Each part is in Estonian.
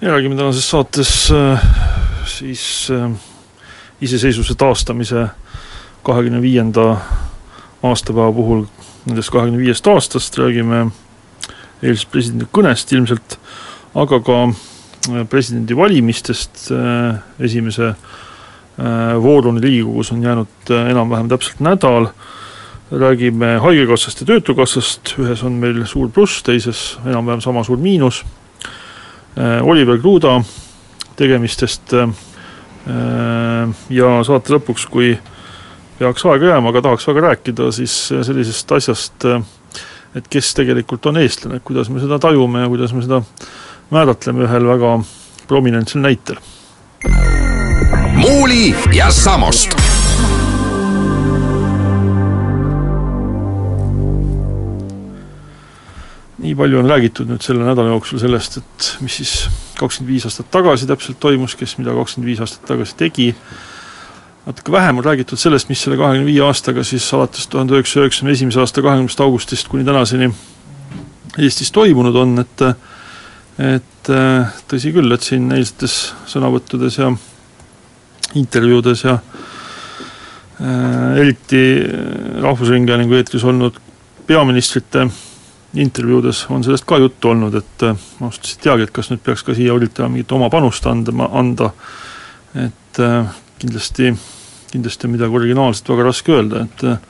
ja räägime tänases saates äh, siis äh, iseseisvuse taastamise kahekümne viienda aastapäeva puhul nendest kahekümne viiest aastast, räägime eilsest presidendi kõnest ilmselt, aga ka äh, presidendivalimistest esimese vooruni Riigikogus on jäänud äh, enam-vähem täpselt nädal, räägime Haigekassast ja Töötukassast, ühes on meil suur pluss, teises enam-vähem sama suur miinus Oliver Kruda tegemistest äh, ja saate lõpuks, kui peaks aega jääma, aga tahaks väga rääkida, siis sellisest asjast, et kes tegelikult on eestlane, kuidas me seda tajume ja kuidas me seda määratleme ühel väga prominentsel näitel. muuli ja Samost nii palju on räägitud nüüd selle nädala jooksul sellest, et mis siis kakskümmend viis aastat tagasi täpselt toimus, kes mida kakskümmend viis aastat tagasi tegi, natuke vähem on räägitud sellest, mis selle kahekümne viie aastaga siis alates tuhande üheksasaja üheksakümne esimese aasta kahekümnendast augustist kuni tänaseni Eestis toimunud on, et et tõsi küll, et siin eilsetes sõnavõttudes ja intervjuudes ja äh, eriti Rahvusringhäälingu eetris olnud peaministrite intervjuudes on sellest ka juttu olnud, et äh, ma ausalt öeldes ei teagi, et kas nüüd peaks ka siia üritama mingit oma panust andma, anda, et äh, kindlasti, kindlasti on midagi originaalset väga raske öelda, et äh,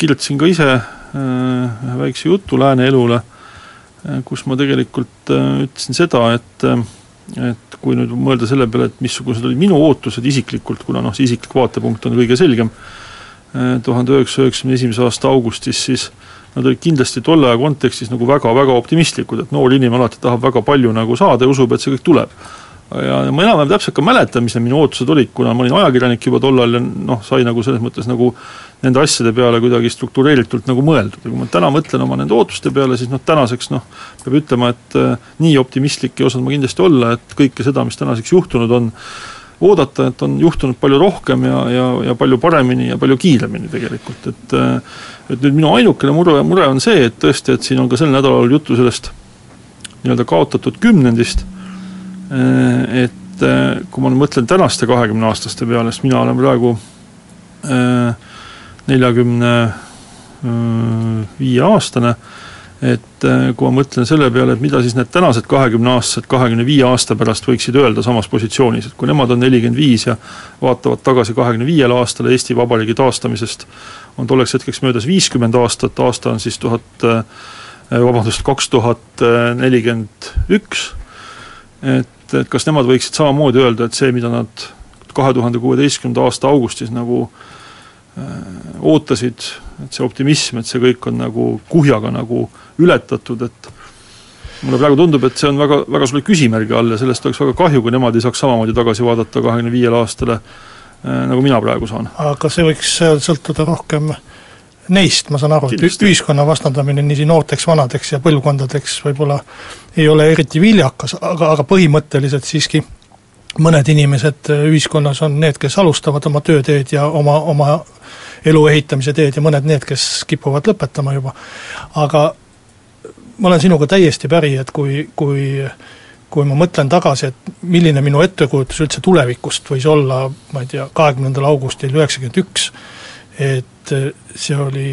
kirjutasin ka ise ühe väikse jutu Lääne elule, kus ma tegelikult ütlesin seda, et et kui nüüd mõelda selle peale, et missugused olid minu ootused isiklikult, kuna noh, see isiklik vaatepunkt on kõige selgem, tuhande üheksasaja üheksakümne esimese aasta augustis, siis nad olid kindlasti tolle aja kontekstis nagu väga-väga optimistlikud, et noor inimene alati tahab väga palju nagu saada ja usub, et see kõik tuleb. ja ma enam-vähem täpselt ka mäletan, mis need minu ootused olid, kuna ma olin ajakirjanik juba tollal ja noh, sai nagu selles mõttes nagu nende asjade peale kuidagi struktureeritult nagu mõeldud ja kui ma täna mõtlen oma nende ootuste peale, siis noh, tänaseks noh, peab ütlema, et äh, nii optimistlik ei osanud ma kindlasti olla, et kõike seda, mis tänaseks juhtunud on, oodata, et on juhtunud palju rohkem ja, ja, ja palju paremini ja palju kiiremini tegelikult, et et nüüd minu ainukene mure, mure on see, et tõesti, et siin on ka sel nädalal juttu sellest nii-öelda kaotatud kümnendist, et kui ma nüüd mõtlen tänaste kahekümneaastaste peale, siis mina olen praegu neljakümne viie aastane et äh, kui ma mõtlen selle peale, et mida siis need tänased kahekümneaastased kahekümne viie aasta pärast võiksid öelda samas positsioonis, et kui nemad on nelikümmend viis ja vaatavad tagasi kahekümne viiele aastale Eesti Vabariigi taastamisest, on tolleks hetkeks möödas viiskümmend aastat, aasta on siis tuhat, äh, vabandust, kaks tuhat nelikümmend üks, et, et kas nemad võiksid samamoodi öelda, et see, mida nad kahe tuhande kuueteistkümnenda aasta augustis nagu äh, ootasid, et see optimism, et see kõik on nagu kuhjaga nagu ületatud, et mulle praegu tundub, et see on väga, väga suure küsimärgi all ja sellest oleks väga kahju, kui nemad ei saaks samamoodi tagasi vaadata kahekümne viiele aastale, äh, nagu mina praegu saan. aga see võiks sõltuda rohkem neist, ma saan aru, et ühiskonna vastandamine nii noorteks, vanadeks ja põlvkondadeks võib-olla ei ole eriti viljakas, aga, aga põhimõtteliselt siiski mõned inimesed ühiskonnas on need, kes alustavad oma tööteed ja oma, oma elu ehitamise teed ja mõned need, kes kipuvad lõpetama juba. aga ma olen sinuga täiesti päri, et kui, kui kui ma mõtlen tagasi, et milline minu ettekujutus üldse tulevikust võis olla, ma ei tea, kahekümnendal augustil üheksakümmend üks, et see oli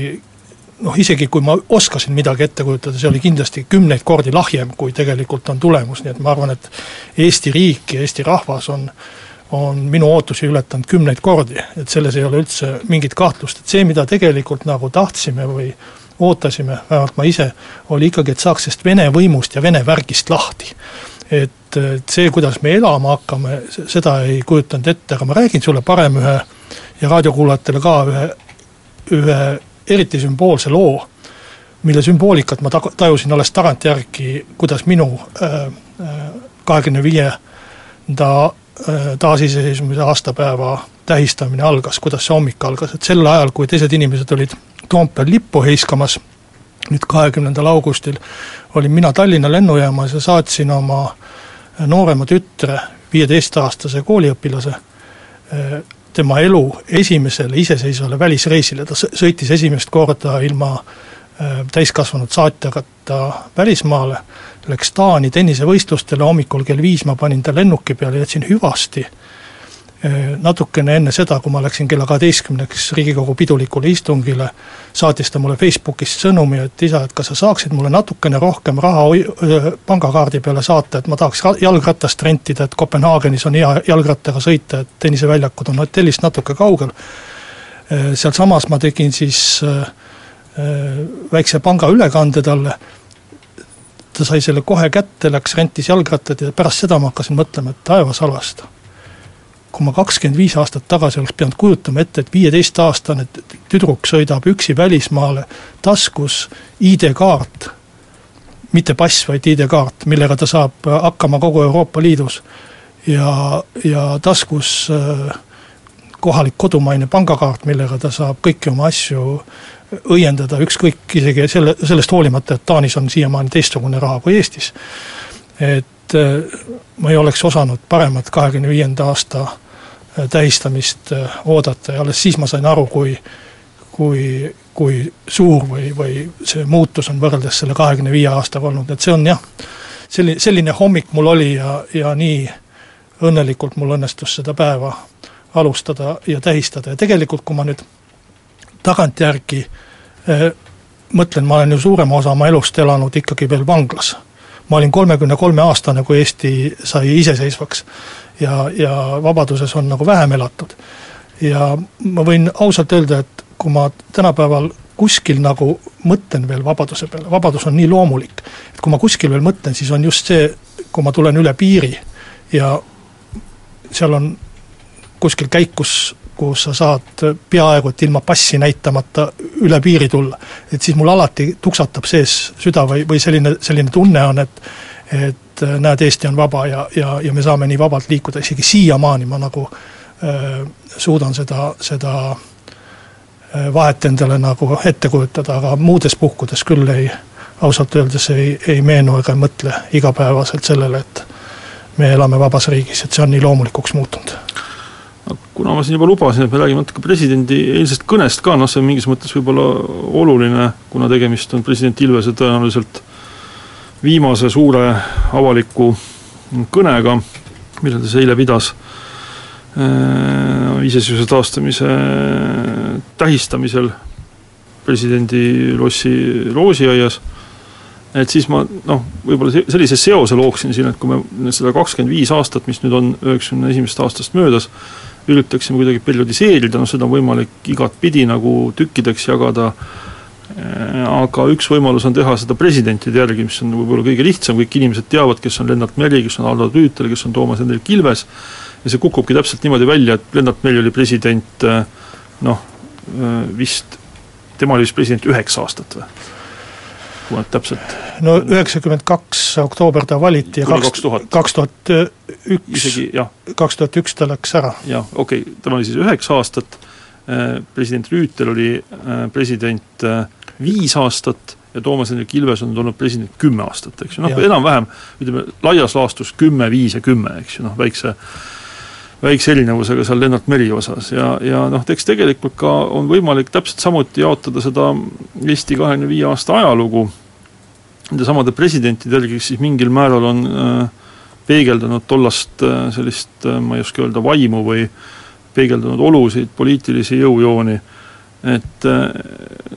noh, isegi kui ma oskasin midagi ette kujutada, see oli kindlasti kümneid kordi lahjem, kui tegelikult on tulemus, nii et ma arvan, et Eesti riik ja Eesti rahvas on on minu ootusi ületanud kümneid kordi, et selles ei ole üldse mingit kahtlust, et see, mida tegelikult nagu tahtsime või ootasime, vähemalt ma ise, oli ikkagi, et saaks sellest Vene võimust ja Vene värgist lahti. et, see, kuidas me elama hakkame, seda ei kujutanud ette, aga ma räägin sulle parem ühe ja raadiokuulajatele ka ühe, ühe eriti sümboolse loo, mille sümboolikat ma ta-, tajusin alles tagantjärgi, kuidas minu äh, äh, kahekümne viie ta taasiseseisvumise aastapäeva tähistamine algas, kuidas see hommik algas, et sel ajal, kui teised inimesed olid Toompeal lippu heiskamas, nüüd kahekümnendal augustil, olin mina Tallinna lennujaamas ja saatsin oma noorema tütre, viieteistaastase kooliõpilase, tema elu esimesele iseseisvale välisreisile, ta sõitis esimest korda ilma täiskasvanud saatjata välismaale, läks Taani tennisevõistlustele, hommikul kell viis ma panin ta lennuki peale, jätsin hüvasti Äh, natukene enne seda, kui ma läksin kella kaheteistkümneks Riigikogu pidulikule istungile, saatis ta mulle Facebookis sõnumi, et isa, et kas sa saaksid mulle natukene rohkem raha pangakaardi peale saata, et ma tahaks jalgratast rentida, et Kopenhaagenis on hea jalgrattaga sõita, et tenniseväljakud on hotellist natuke kaugel. Sealsamas ma tegin siis väikse pangaülekande talle, ta sai selle kohe kätte, läks rentis jalgrattad ja pärast seda ma hakkasin mõtlema, et taevas halvasta kui ma kakskümmend viis aastat tagasi oleks pidanud kujutama ette, et viieteistaastane tüdruk sõidab üksi välismaale, taskus ID-kaart, mitte pass, vaid ID-kaart, millega ta saab hakkama kogu Euroopa Liidus ja, ja taskus äh, kohalik kodumaine pangakaart, millega ta saab kõiki oma asju õiendada, ükskõik isegi selle, sellest hoolimata, et Taanis on siiamaani teistsugune raha kui Eestis. et äh, ma ei oleks osanud paremat kahekümne viienda aasta tähistamist äh, oodata. Ja alles siis ma sain aru, kui kui, kui suur või, või see muutus on võrreldes selle kahekümne viie aastaga olnud, et see on jah, selline, selline hommik mul oli ja, ja nii õnnelikult mul õnnestus seda päeva alustada ja tähistada. Ja tegelikult, kui ma nüüd tagantjärgi eh, mõtlen, ma olen ju suurema osa oma elust elanud ikkagi veel vanglas. Ma olin kolmekümne kolme aastane, kui Eesti sai iseseisvaks ja, ja vabaduses on nagu vähem elatud. ja ma võin ausalt öelda, et kui ma tänapäeval kuskil nagu mõtlen veel vabaduse peale, vabadus on nii loomulik, et kui ma kuskil veel mõtlen, siis on just see, kui ma tulen üle piiri ja seal on kuskil käik, kus, kus sa saad peaaegu et ilma passi näitamata üle piiri tulla. et siis mul alati tuksatab sees süda või, või selline, selline tunne on, et et äh, näed, Eesti on vaba ja, ja, ja me saame nii vabalt liikuda, isegi siiamaani ma nagu äh, suudan seda, seda äh, vahet endale nagu ette kujutada, aga muudes puhkudes küll ei, ausalt öeldes ei, ei meenu ega ei mõtle igapäevaselt sellele, et me elame vabas riigis, et see on nii loomulikuks muutunud kuna ma siin juba lubasin, et me räägime natuke presidendi eilsest kõnest ka, noh see on mingis mõttes võib-olla oluline, kuna tegemist on president Ilvese tõenäoliselt viimase suure avaliku kõnega, mille ta siis eile pidas äh, iseseisvuse taastamise tähistamisel presidendi lossi loosiaias, et siis ma noh, võib-olla sellise seose looksin siin, et kui me seda kakskümmend viis aastat, mis nüüd on üheksakümne esimesest aastast möödas, üritaksime kuidagi periodiseerida, noh seda on võimalik igatpidi nagu tükkideks jagada. Äh,, aga üks võimalus on teha seda presidentide järgi, mis on võib-olla kõige lihtsam, kõik inimesed teavad, kes on Lennart Meri, kes on Ardo Rüütel, kes on Toomas Hendrik Ilves, ja see kukubki täpselt niimoodi välja, et Lennart Meri oli president äh, noh, äh, vist, tema oli vist president üheksa aastat või? kui nad täpselt no üheksakümmend kaks oktoober ta valiti ja kaks tuhat, kaks tuhat üks, kaks tuhat üks ta läks ära. jah, okei okay,, tema oli siis üheksa aastat, president Rüütel oli president viis aastat ja Toomas Hendrik Ilves on olnud president kümme aastat, eks ju, noh enam-vähem ütleme, laias laastus kümme, viis ja kümme, eks ju, noh väikse väikse erinevusega seal Lennart Meri osas. Ja, ja noh, eks tegelikult ka on võimalik täpselt samuti jaotada seda Eesti kahekümne viie aasta ajalugu nendesamade presidentide järgi, kes siis mingil määral on äh, peegeldanud tollast äh, sellist äh,, ma ei oska öelda, vaimu või peegeldanud olusid, poliitilisi jõujooni. Äh,, et äh,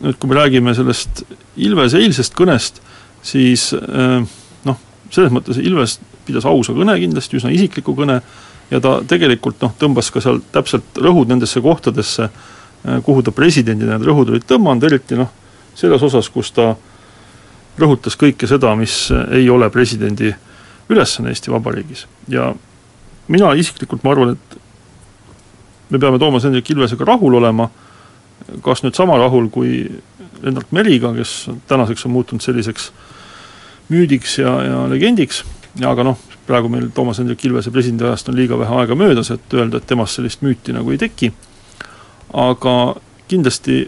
nüüd, kui me räägime sellest Ilves eilsest kõnest, siis äh, noh, selles mõttes Ilves pidas ausa kõne kindlasti, üsna isikliku kõne, ja ta tegelikult noh, tõmbas ka seal täpselt rõhud nendesse kohtadesse, äh, kuhu ta presidendina need rõhud olid tõmmanud, eriti noh, selles osas, kus ta rõhutas kõike seda, mis ei ole presidendi ülesanne Eesti Vabariigis. Ja mina isiklikult, ma arvan, et me peame Toomas Hendrik Ilvesega rahul olema kas nüüd sama rahul kui Lennart Meriga, kes tänaseks on muutunud selliseks müüdiks ja, ja legendiks, aga noh, praegu meil Toomas Hendrik Ilvese presidendiajast on liiga vähe aega möödas, et öelda, et temast sellist müüti nagu ei teki, aga kindlasti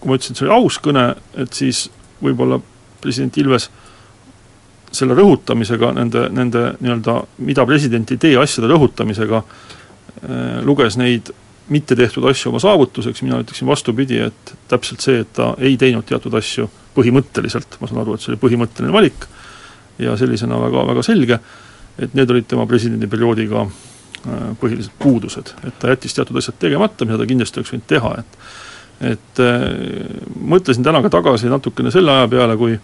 kui ma ütlesin, et see oli aus kõne, et siis võib-olla president Ilves selle rõhutamisega, nende, nende nii-öelda mida president ei tee asjade rõhutamisega äh,, luges neid mitte tehtud asju oma saavutuseks, mina ütleksin vastupidi, et täpselt see, et ta ei teinud teatud asju põhimõtteliselt, ma saan aru, et see oli põhimõtteline valik ja sellisena väga, väga selge, et need olid tema presidendiperioodiga äh, põhilised puudused, et ta jättis teatud asjad tegemata, mida ta kindlasti oleks võinud teha, et et äh, mõtlesin täna ka tagasi natukene selle aja peale, kui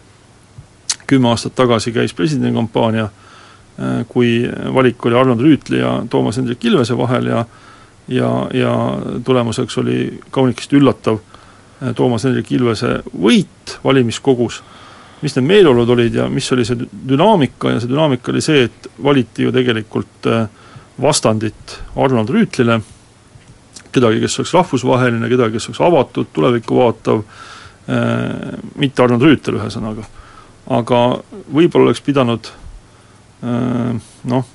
kümme aastat tagasi käis presidendikampaania, äh, kui valik oli Arnold Rüütli ja Toomas Hendrik Ilvese vahel ja ja, ja tulemuseks oli kaunikesti üllatav äh, Toomas Hendrik Ilvese võit valimiskogus, mis need meeleolud olid ja mis oli see dünaamika ja see dünaamika oli see, et valiti ju tegelikult vastandit Arnold Rüütlile kedagi, kes oleks rahvusvaheline, kedagi, kes oleks avatud, tulevikku vaatav, äh, mitte Arnold Rüütel ühesõnaga. Aga võib-olla oleks pidanud äh, noh,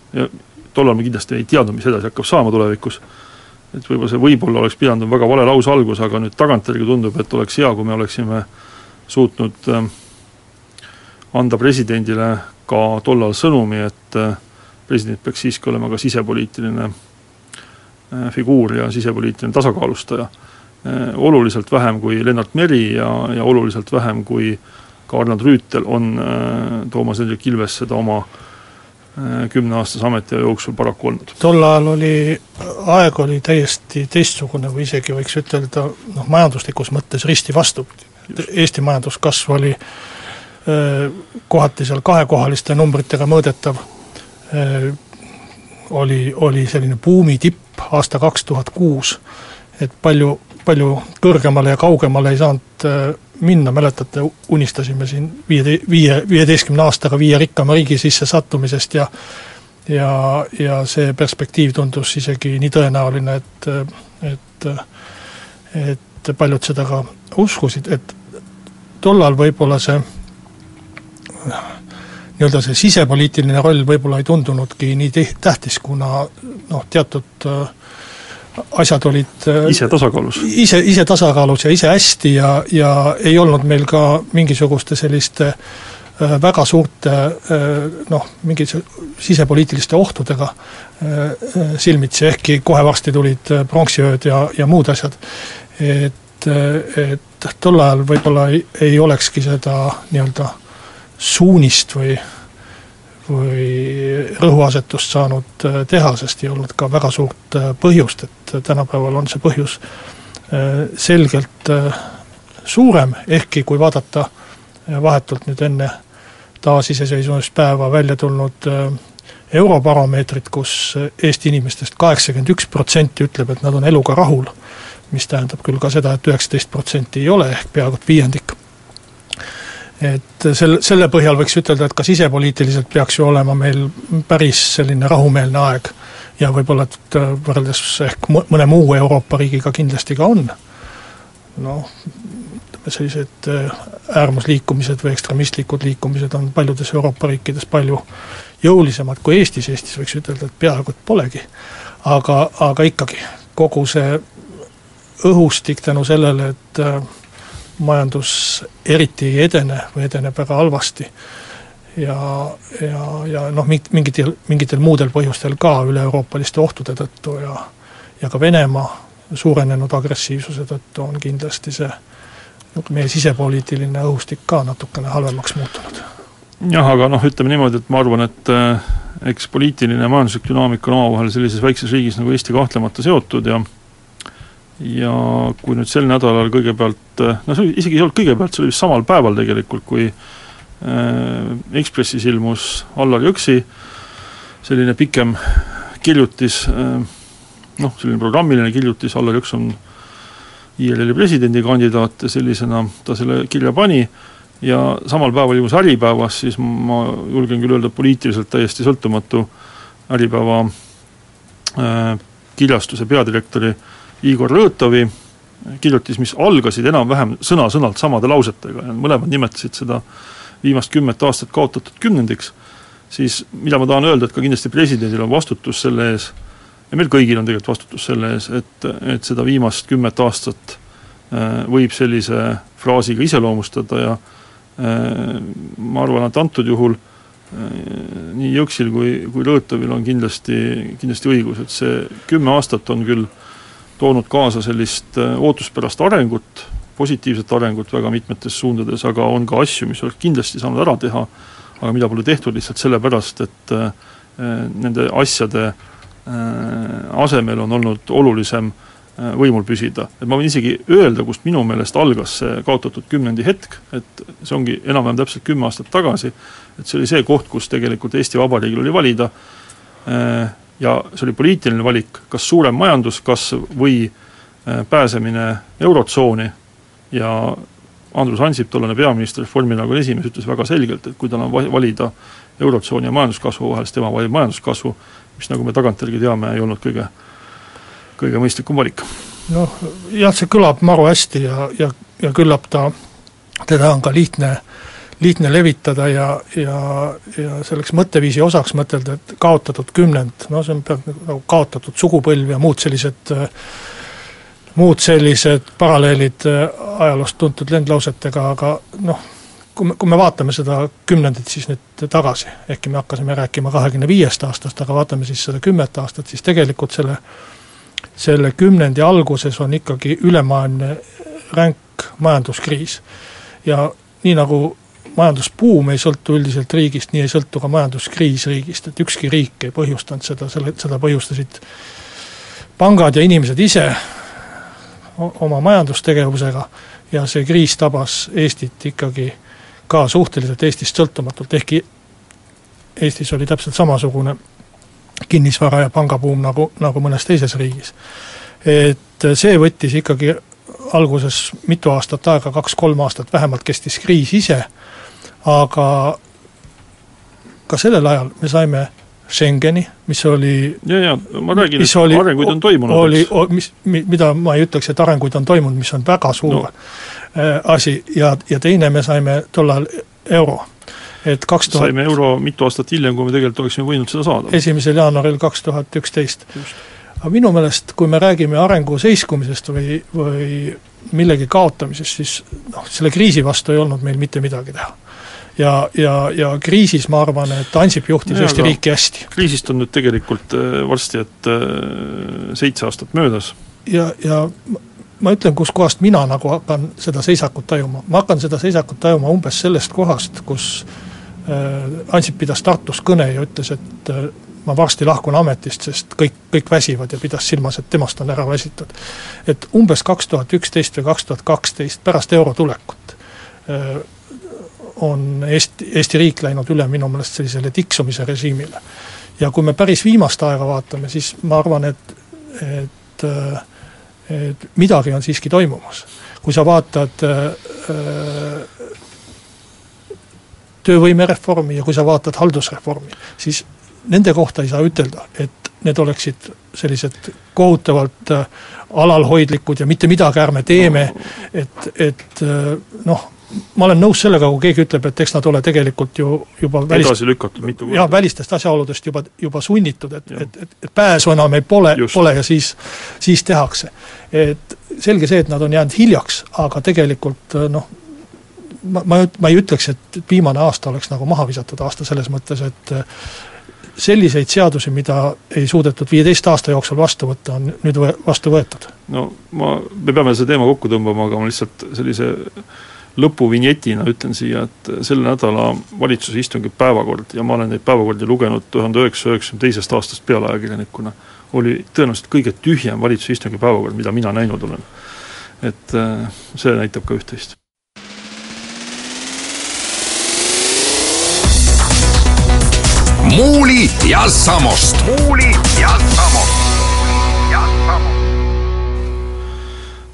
tollal me kindlasti ei teadnud, mis edasi hakkab saama tulevikus, et võib-olla see võib-olla oleks pidanud väga vale lausalgus, aga nüüd tagantjärgi tundub, et oleks hea, kui me oleksime suutnud äh, anda presidendile ka tollal sõnumi, et president peaks siiski olema ka sisepoliitiline Äh, figuur ja sisepoliitiline tasakaalustaja. Äh, oluliselt vähem kui Lennart Meri ja, ja oluliselt vähem kui ka Arnold Rüütel on äh, Toomas Hendrik Ilves seda oma kümneaastase ametiaja jooksul paraku olnud. tol ajal oli, aeg oli täiesti teistsugune või isegi võiks ütelda noh, majanduslikus mõttes risti vastupidi. Eesti majanduskasv oli kohati seal kahekohaliste numbritega mõõdetav, oli, oli selline buumi tipp aasta kaks tuhat kuus, et palju, palju kõrgemale ja kaugemale ei saanud äh, minna, mäletate, unistasime siin viie, viie, viieteistkümne aastaga viie rikkama riigi sisse sattumisest ja ja, ja see perspektiiv tundus isegi nii tõenäoline, et, et et paljud seda ka uskusid, et tollal võib-olla see nii-öelda see sisepoliitiline roll võib-olla ei tundunudki nii tähtis, kuna noh, teatud äh, asjad olid äh, ise tasakaalus? ise, ise tasakaalus ja ise hästi ja, ja ei olnud meil ka mingisuguste selliste äh, väga suurte noh, mingi sisepoliitiliste ohtudega silmitsi, ehkki kohe varsti tulid pronksiööd ja, ja muud asjad. et, et tol ajal võib-olla ei, ei olekski seda nii-öelda suunist või või rõhuasetust saanud äh, teha, sest ei olnud ka väga suurt äh, põhjust, et tänapäeval on see põhjus äh, selgelt suurem, ehkki kui vaadata vahetult nüüd enne taasiseseisvumispäeva välja tulnud Eurobaromeetrit, kus Eesti inimestest kaheksakümmend üks protsenti ütleb, et nad on eluga rahul, mis tähendab küll ka seda et, et üheksateist protsenti ei ole, ehk peaaegu et viiendik et sel, selle põhjal võiks ütelda, et ka sisepoliitiliselt peaks ju olema meil päris selline rahumeelne aeg ja võib-olla, et äh, võrreldes ehk mõne muu Euroopa riigiga kindlasti ka on. noh, sellised äh, äärmusliikumised või ekstremistlikud liikumised on paljudes Euroopa riikides palju jõulisemad kui Eestis, Eestis võiks ütelda, et peaaegu et polegi. aga, aga ikkagi, kogu see õhustik tänu sellele, et äh, majandus eriti ei edene või edeneb väga halvasti. ja, ja, ja noh, mingitel, mingitel muudel põhjustel ka üle-euroopaliste ohtude tõttu ja ja ka Venemaa suurenenud agressiivsuse tõttu on kindlasti see meie sisepoliitiline õhustik ka natukene halvemaks muutunud. jah, aga noh, ütleme niimoodi, et ma arvan, et äh, eks poliitiline ja majanduslik dünaamika on omavahel sellises väikses riigis nagu Eesti kahtlemata seotud ja ja kui nüüd sel nädalal kõigepealt, no see isegi ei olnud kõigepealt, see oli vist samal päeval tegelikult, kui äh, Ekspressis ilmus Allar Jõksi selline pikem kirjutis äh,, noh, selline programmiline kirjutis, Allar Jõks on IRL-i presidendikandidaat ja sellisena ta selle kirja pani. Ja samal päeval ilmus Äripäevas, siis ma julgen küll öelda, poliitiliselt täiesti sõltumatu Äripäeva äh, kirjastuse peadirektori äh, Igor Rõõtovi kirjutis, mis algasid enam-vähem sõna-sõnalt samade lausetega ja mõlemad nimetasid seda viimast kümmet aastat kaotatud kümnendiks, siis mida ma tahan öelda, et ka kindlasti presidendil on vastutus selle ees ja meil kõigil on tegelikult vastutus selle ees, et, et seda viimast kümmet aastat äh, võib sellise fraasiga iseloomustada ja äh, ma arvan, et antud juhul äh, nii Jõksil kui, kui Lõõtovil on kindlasti, kindlasti õigus, et see kümme aastat on küll toonud kaasa sellist ootuspärast arengut, positiivset arengut väga mitmetes suundades, aga on ka asju, mis oleks kindlasti saanud ära teha, aga mida pole tehtud lihtsalt sellepärast, et nende asjade äh, Äh, asemel on olnud olulisem äh, võimul püsida. et ma võin isegi öelda, kust minu meelest algas see kaotatud kümnendi hetk, et see ongi enam-vähem täpselt kümme aastat tagasi, et see oli see koht, kus tegelikult Eesti Vabariigil oli valida äh, ja see oli poliitiline valik, kas suurem majanduskasv või pääsemine Eurotsooni ja Andrus Ansip, tollane peaminister, Reformierakonna esimees, ütles väga selgelt, et kui tal on valida Eurotsooni ja majanduskasvu vahel, siis tema valib majanduskasvu mis nagu me tagantjärgi teame, ei olnud kõige, kõige mõistlikum valik. noh jah, see kõlab maru hästi ja, ja, ja küllap ta, teda on ka lihtne, lihtne levitada ja, ja, ja selleks mõtteviisi osaks mõtelda, et kaotatud kümnend, no see on peaaegu nagu, nagu kaotatud sugupõlv ja muud sellised muud sellised paralleelid ajaloost tuntud lendlausetega, aga noh, kui me, kui me vaatame seda kümnendit siis nüüd tagasi, ehkki me hakkasime rääkima kahekümne viiest aastast, aga vaatame siis seda kümmet aastat, siis tegelikult selle, selle kümnendi alguses on ikkagi ülemaailmne ränk majanduskriis. ja nii, nagu majandusbuum ei sõltu üldiselt riigist, nii ei sõltu ka majanduskriis riigist, et ükski riik ei põhjustanud seda, selle, seda põhjustasid pangad ja inimesed ise oma majandustegevusega ja see kriis tabas Eestit ikkagi ka suhteliselt Eestist sõltumatult, ehkki Eestis oli täpselt samasugune kinnisvara- ja pangabuum nagu, nagu mõnes teises riigis. et see võttis ikkagi alguses mitu aastat aega, kaks-kolm aastat vähemalt kestis kriis ise, aga ka sellel ajal me saime Schengeni, mis oli ja, ja ma räägin, et oli, arenguid on toimunud, oli, mis, mida ma ei ütleks, et arenguid on toimunud, mis on väga suur no. Äh, asi ja, ja teine, me saime tollal euro et kaks tuhat saime euro mitu aastat hiljem, kui me tegelikult oleksime võinud seda saada. esimesel jaanuaril kaks tuhat üksteist. aga minu meelest, kui me räägime arengu seiskumisest või, või millegi kaotamisest, siis noh, selle kriisi vastu ei olnud meil mitte midagi teha ja, ja, ja kriisis ma arvan, et Ansip juhtis ja, Eesti riiki hästi. kriisist on nüüd tegelikult äh, varsti, et äh, seitse aastat möödas. ja, ja ma ütlen, kuskohast mina nagu hakkan seda seisakut tajuma, ma hakkan seda seisakut tajuma umbes sellest kohast, kus äh, Ansip pidas Tartus kõne ja ütles, et ma varsti lahkun ametist, sest kõik, kõik väsivad ja pidas silmas, et temast on ära väsitud. et umbes kaks tuhat üksteist või kaks tuhat kaksteist, pärast euro tulekut on Eesti, Eesti riik läinud üle minu meelest sellisele tiksumise režiimile. ja kui me päris viimast aega vaatame, siis ma arvan, et, et et midagi on siiski toimumas. kui sa vaatad äh, töövõimereformi ja kui sa vaatad haldusreformi, siis nende kohta ei saa ütelda, et need oleksid sellised kohutavalt äh, alalhoidlikud ja mitte midagi ärme teeme, et, et äh, noh, ma olen nõus sellega, kui keegi ütleb, et eks nad ole tegelikult ju juba välist... edasi lükatud mitu korda. jah, välistest asjaoludest juba, juba sunnitud, et, et, et, et pääsu enam ei pole, pole ja siis, siis tehakse. et selge see, et nad on jäänud hiljaks, aga tegelikult noh, ma, ma, ma ei ütleks, et viimane aasta oleks nagu maha visatud aasta selles mõttes, et selliseid seadusi, mida ei suudetud viieteist aasta jooksul vastu võtta, on nüüd vastu võetud. no ma, me peame selle teema kokku tõmbama, aga ma lihtsalt sellise lõpuvinjetina ütlen siia, et selle nädala valitsuse istungi päevakord ja ma olen neid päevakordi lugenud tuhande üheksasaja üheksakümne teisest aastast peale ajakirjanikuna, oli tõenäoliselt kõige tühjem valitsuse istungi päevakord, mida mina näinud olen. et äh, see näitab ka üht-teist. muuli ja Samost. muuli ja Samost.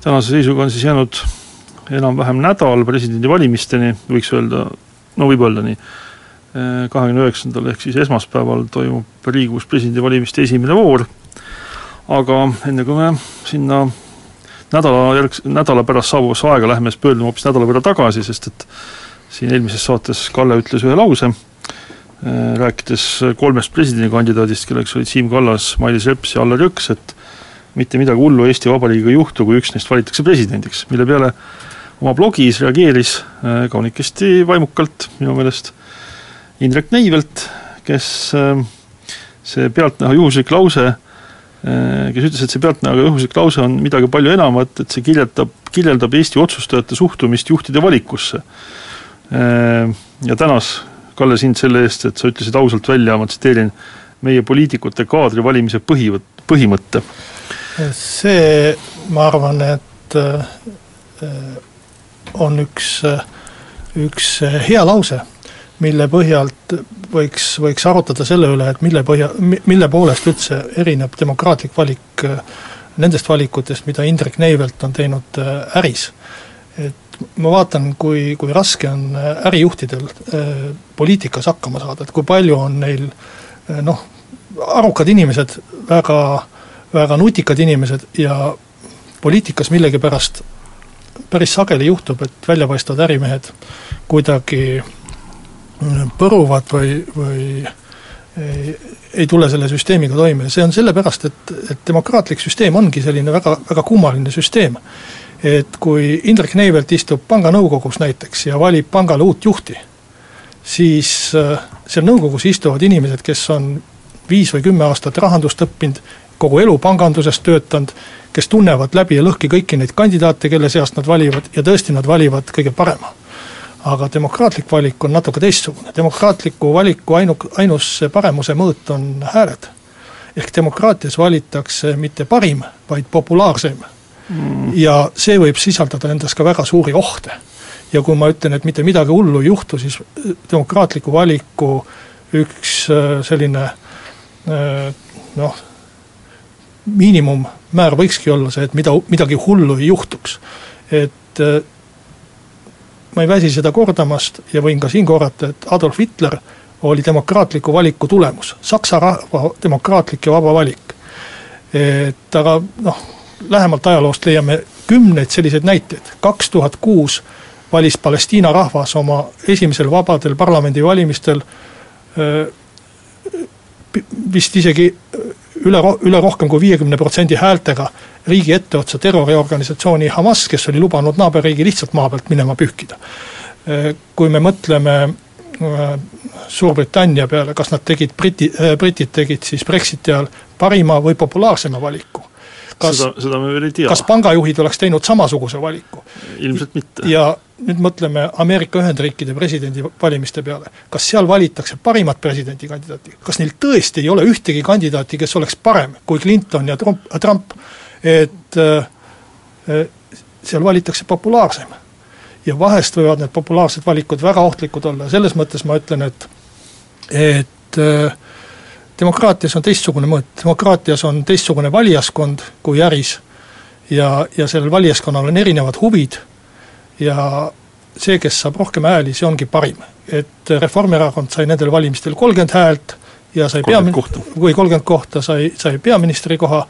tänase seisuga on siis jäänud enam-vähem nädal presidendivalimisteni, võiks öelda, no võib öelda nii, kahekümne üheksandal ehk siis esmaspäeval toimub Riigikogus presidendivalimiste esimene voor, aga enne kui me sinna nädala järg-, nädala pärast saabuvasse aega läheme, siis pöördume hoopis nädala võrra tagasi, sest et siin eelmises saates Kalle ütles ühe lause, rääkides kolmest presidendikandidaadist, kelleks olid Siim Kallas, Mailis Reps ja Allar Jõks, et mitte midagi hullu Eesti Vabariigiga ei juhtu, kui üks neist valitakse presidendiks, mille peale oma blogis reageeris kaunikesti vaimukalt minu meelest Indrek Neivelt, kes see pealtnäha juhuslik lause, kes ütles, et see pealtnäha juhuslik lause on midagi palju enamat, et see kirjeldab, kirjeldab Eesti otsustajate suhtumist juhtide valikusse. Ja tänas Kalle, sind selle eest, et sa ütlesid ausalt välja, ma tsiteerin, meie poliitikute kaadri valimise põhivõt-, põhimõtte. see, ma arvan, et äh, on üks, üks hea lause, mille põhjalt võiks, võiks arutada selle üle, et mille põhja, mille poolest üldse erineb demokraatlik valik äh, nendest valikutest, mida Indrek Neivelt on teinud äh, äris. et ma vaatan, kui, kui raske on ärijuhtidel poliitikas hakkama saada, et kui palju on neil noh, arukad inimesed, väga, väga nutikad inimesed ja poliitikas millegipärast päris sageli juhtub, et väljapaistvad ärimehed kuidagi põruvad või, või ei, ei tule selle süsteemiga toime. Ja see on sellepärast, et, et demokraatlik süsteem ongi selline väga, väga kummaline süsteem. Et kui Indrek Neivelt istub panga nõukogus näiteks ja valib pangale uut juhti, siis äh, seal nõukogus istuvad inimesed, kes on viis või kümme aastat rahandust õppinud, kogu elu panganduses töötanud, kes tunnevad läbi ja lõhki kõiki neid kandidaate, kelle seast nad valivad ja tõesti nad valivad kõige parema. aga demokraatlik valik on natuke teistsugune, demokraatliku valiku ainu-, ainus paremuse mõõt on hääled. ehk demokraatias valitakse mitte parim, vaid populaarseim mm.. ja see võib sisaldada endas ka väga suuri ohte. ja kui ma ütlen, et mitte midagi hullu ei juhtu, siis äh, demokraatliku valiku üks äh, selline äh, noh, miinimummäär võikski olla see, et mida, midagi hullu ei juhtuks. et ma ei väsi seda kordamast ja võin ka siin korrata, et Adolf Hitler oli demokraatliku valiku tulemus, Saksa rahva demokraatlik ja vaba valik. et aga noh, lähemalt ajaloost leiame kümneid selliseid näiteid, kaks tuhat kuus valis Palestiina rahvas oma esimesel vabadel parlamendivalimistel vist isegi üle, üle rohkem kui viiekümne protsendi häältega riigi etteotsa terroriorganisatsiooni Hamas, kes oli lubanud naaberriigi lihtsalt maa pealt minema pühkida. Kui me mõtleme Suurbritannia peale, kas nad tegid, briti, britid tegid siis Brexiti ajal parima või populaarsema valiku kas seda, seda me veel ei tea. kas pangajuhid oleks teinud samasuguse valiku? ilmselt mitte. ja nüüd mõtleme Ameerika Ühendriikide presidendivalimiste peale, kas seal valitakse parimat presidendikandidaati, kas neil tõesti ei ole ühtegi kandidaati, kes oleks parem kui Clinton ja Trump, Trump, et äh, seal valitakse populaarsem. ja vahest võivad need populaarsed valikud väga ohtlikud olla. Ja selles mõttes ma ütlen, et et äh, demokraatias on teistsugune mõõt, demokraatias on teistsugune valijaskond kui äris. Ja, ja sellel valijaskonnal on erinevad huvid ja see, kes saab rohkem hääli, see ongi parim. et Reformierakond sai nendel valimistel kolmkümmend häält ja sai peamin-, või kolmkümmend kohta sai, sai peaministri koha,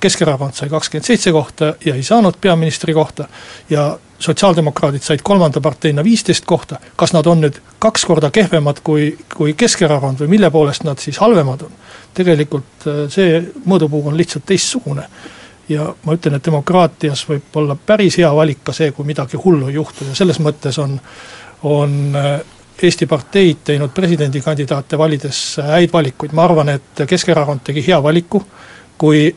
Keskerakond sai kakskümmend seitse kohta ja ei saanud peaministri kohta ja sotsiaaldemokraadid said kolmanda parteina viisteist kohta, kas nad on nüüd kaks korda kehvemad kui, kui Keskerakond või mille poolest nad siis halvemad on? tegelikult äh, see mõõdupuu on lihtsalt teistsugune. Ja ma ütlen, et demokraatias võib olla päris hea valik ka see, kui midagi hullu ei juhtu ja selles mõttes on, on äh, Eesti parteid teinud presidendikandidaate valides häid valikuid, ma arvan, et Keskerakond tegi hea valiku, kui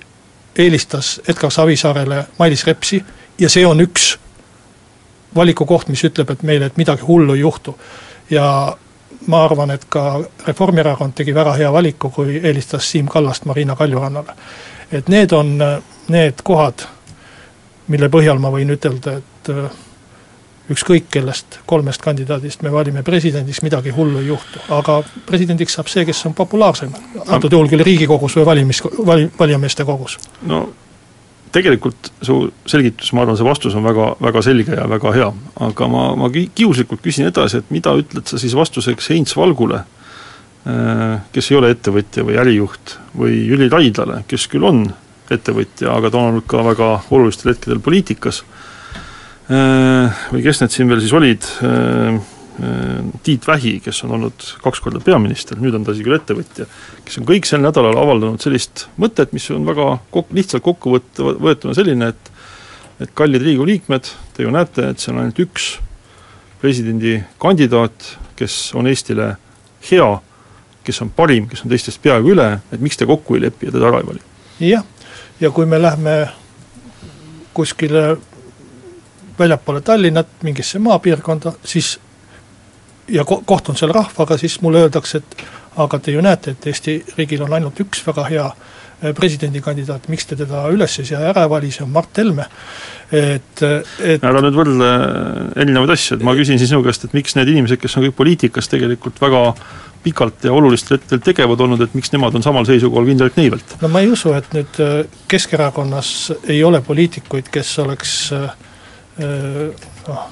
eelistas Edgar Savisaarele Mailis Repsi ja see on üks valikukoht, mis ütleb, et meile, et midagi hullu ei juhtu. ja ma arvan, et ka Reformierakond tegi väga hea valiku, kui eelistas Siim Kallast Marina Kaljurannale. Et need on need kohad, mille põhjal ma võin ütelda, et ükskõik kellest kolmest kandidaadist me valime presidendiks, midagi hullu ei juhtu, aga presidendiks saab see, kes on populaarsem. antud juhul küll Riigikogus või valimis, vali-, valijameeste kogus. no tegelikult su selgitus, ma arvan, see vastus on väga, väga selge ja väga hea, aga ma, ma kiuslikult küsin edasi, et mida ütled sa siis vastuseks Heinz Valgule, äh, kes ei ole ettevõtja või ärijuht, või Jüri Raidlale, kes küll on ettevõtja, aga ta on olnud ka väga olulistel hetkedel poliitikas, Äh, või kes need siin veel siis olid, äh, Tiit Vähi, kes on olnud kaks korda peaminister, nüüd on ta isegi küll ettevõtja, kes on kõik sel nädalal avaldanud sellist mõtet, mis on väga kok-, lihtsalt kokku võt-, võetuna selline, et et kallid Riigikogu liikmed, te ju näete, et see on ainult üks presidendikandidaat, kes on Eestile hea, kes on parim, kes on teistest peaaegu üle, et miks te kokku ei lepi ja teda ära ei vali? jah, ja kui me lähme kuskile väljapoole Tallinnat, mingisse maapiirkonda, siis ja ko-, kohtun seal rahvaga, siis mulle öeldakse, et aga te ju näete, et Eesti riigil on ainult üks väga hea eh, presidendikandidaat, miks te teda üles ei sea, ära ei vali, see on Mart Helme. et, et ära nüüd võrdle erinevaid asju, et ma küsin siis sinu käest, et miks need inimesed, kes on kõik poliitikas tegelikult väga pikalt ja olulistel hetkedel tegevad olnud, et miks nemad on samal seisukohal Indrek Neivelt? no ma ei usu, et nüüd eh, Keskerakonnas ei ole poliitikuid, kes oleks äh, noh,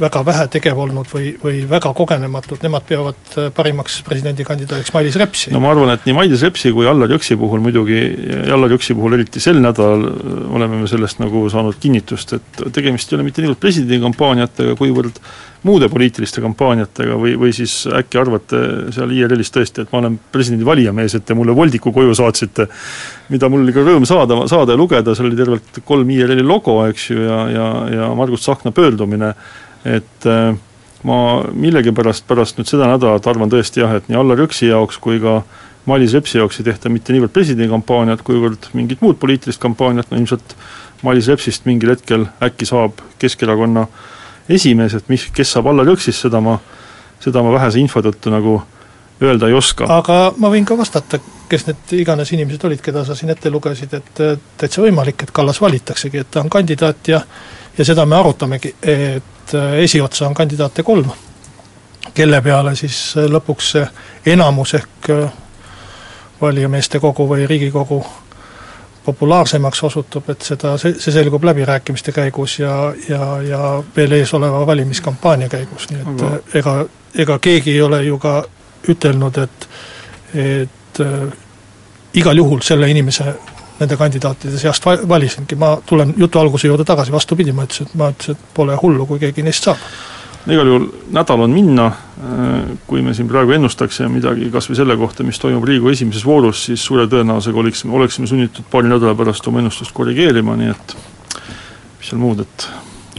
väga vähe tegev olnud või, või väga kogenematud, nemad peavad äh, parimaks presidendikandidaadiks Mailis Repsi. no ma arvan, et nii Mailis Repsi kui Allar Jõksi puhul muidugi, Allar Jõksi puhul eriti sel nädalal äh, oleme me sellest nagu saanud kinnitust, et tegemist ei ole mitte niivõrd presidendikampaaniatega, kuivõrd muude poliitiliste kampaaniatega või, või siis äkki arvate seal IRL-is tõesti, et ma olen presidendi valijamees, et te mulle voldiku koju saatsite, mida mul oli ka rõõm saada, saada ja lugeda, seal oli tervelt kolm IRL-i logo, eks ju, ja, ja, ja Margus Tsahkna pöördumine et äh, ma millegipärast pärast nüüd seda nädalat arvan tõesti jah, et nii Allar Jõksi jaoks kui ka Mailis Repsi jaoks ei tehta mitte niivõrd presidendikampaaniat, kuivõrd mingit muud poliitilist kampaaniat, no ilmselt Mailis Repsist mingil hetkel äkki saab Keskerakonna esimees, et mis, kes saab Allar Jõksist, seda ma, seda ma vähese info tõttu nagu öelda ei oska. aga ma võin ka vastata, kes need iganes inimesed olid, keda sa siin ette lugesid, et täitsa võimalik, et Kallas valitaksegi, et ta on kandidaat ja ja seda me arutamegi, et äh, esiotsa on kandidaate kolm, kelle peale siis äh, lõpuks see enamus ehk äh, valijameeste kogu või Riigikogu populaarsemaks osutub, et seda, see, see selgub läbirääkimiste käigus ja, ja, ja veel ees oleva valimiskampaania käigus, nii et Aga... ega, ega keegi ei ole ju ka ütelnud, et et igal juhul selle inimese nende kandidaatide seast valisingi, ma tulen jutu alguse juurde tagasi, vastupidi, ma ütlesin, et ma ütlesin, et pole hullu, kui keegi neist saab. igal juhul nädal on minna, kui me siin praegu ennustaksime midagi kas või selle kohta, mis toimub Riigikogu esimeses voorus, siis suure tõenäosusega oleksime, oleksime sunnitud paari nädala pärast oma ennustust korrigeerima, nii et mis seal muud, et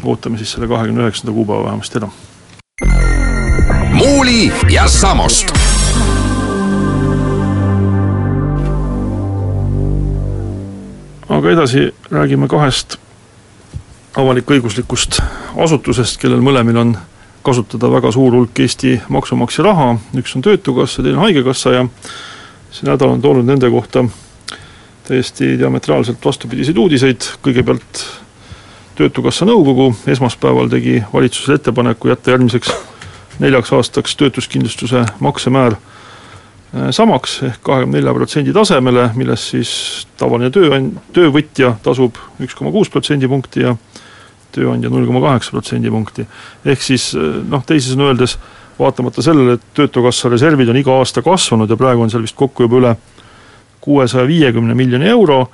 ootame siis selle kahekümne üheksanda kuupäeva vähemasti ära. muuli ja Samost aga edasi räägime kahest avalik-õiguslikust asutusest, kellel mõlemil on kasutada väga suur hulk Eesti maksumaksja raha, üks on Töötukassa, teine Haigekassa ja see nädal on toonud nende kohta täiesti diametraalselt vastupidiseid uudiseid, kõigepealt Töötukassa nõukogu esmaspäeval tegi valitsusele ettepaneku jätta järgmiseks neljaks aastaks töötuskindlustuse maksemäär samaks ehk kahekümne nelja protsendi tasemele, millest siis tavaline tööand-, töövõtja tasub üks koma kuus protsendipunkti ja tööandja null koma kaheksa protsendipunkti. ehk siis äh, noh, teisisõnu öeldes, vaatamata sellele, et Töötukassa reservid on iga aasta kasvanud ja praegu on seal vist kokku juba üle kuuesaja viiekümne miljoni euro,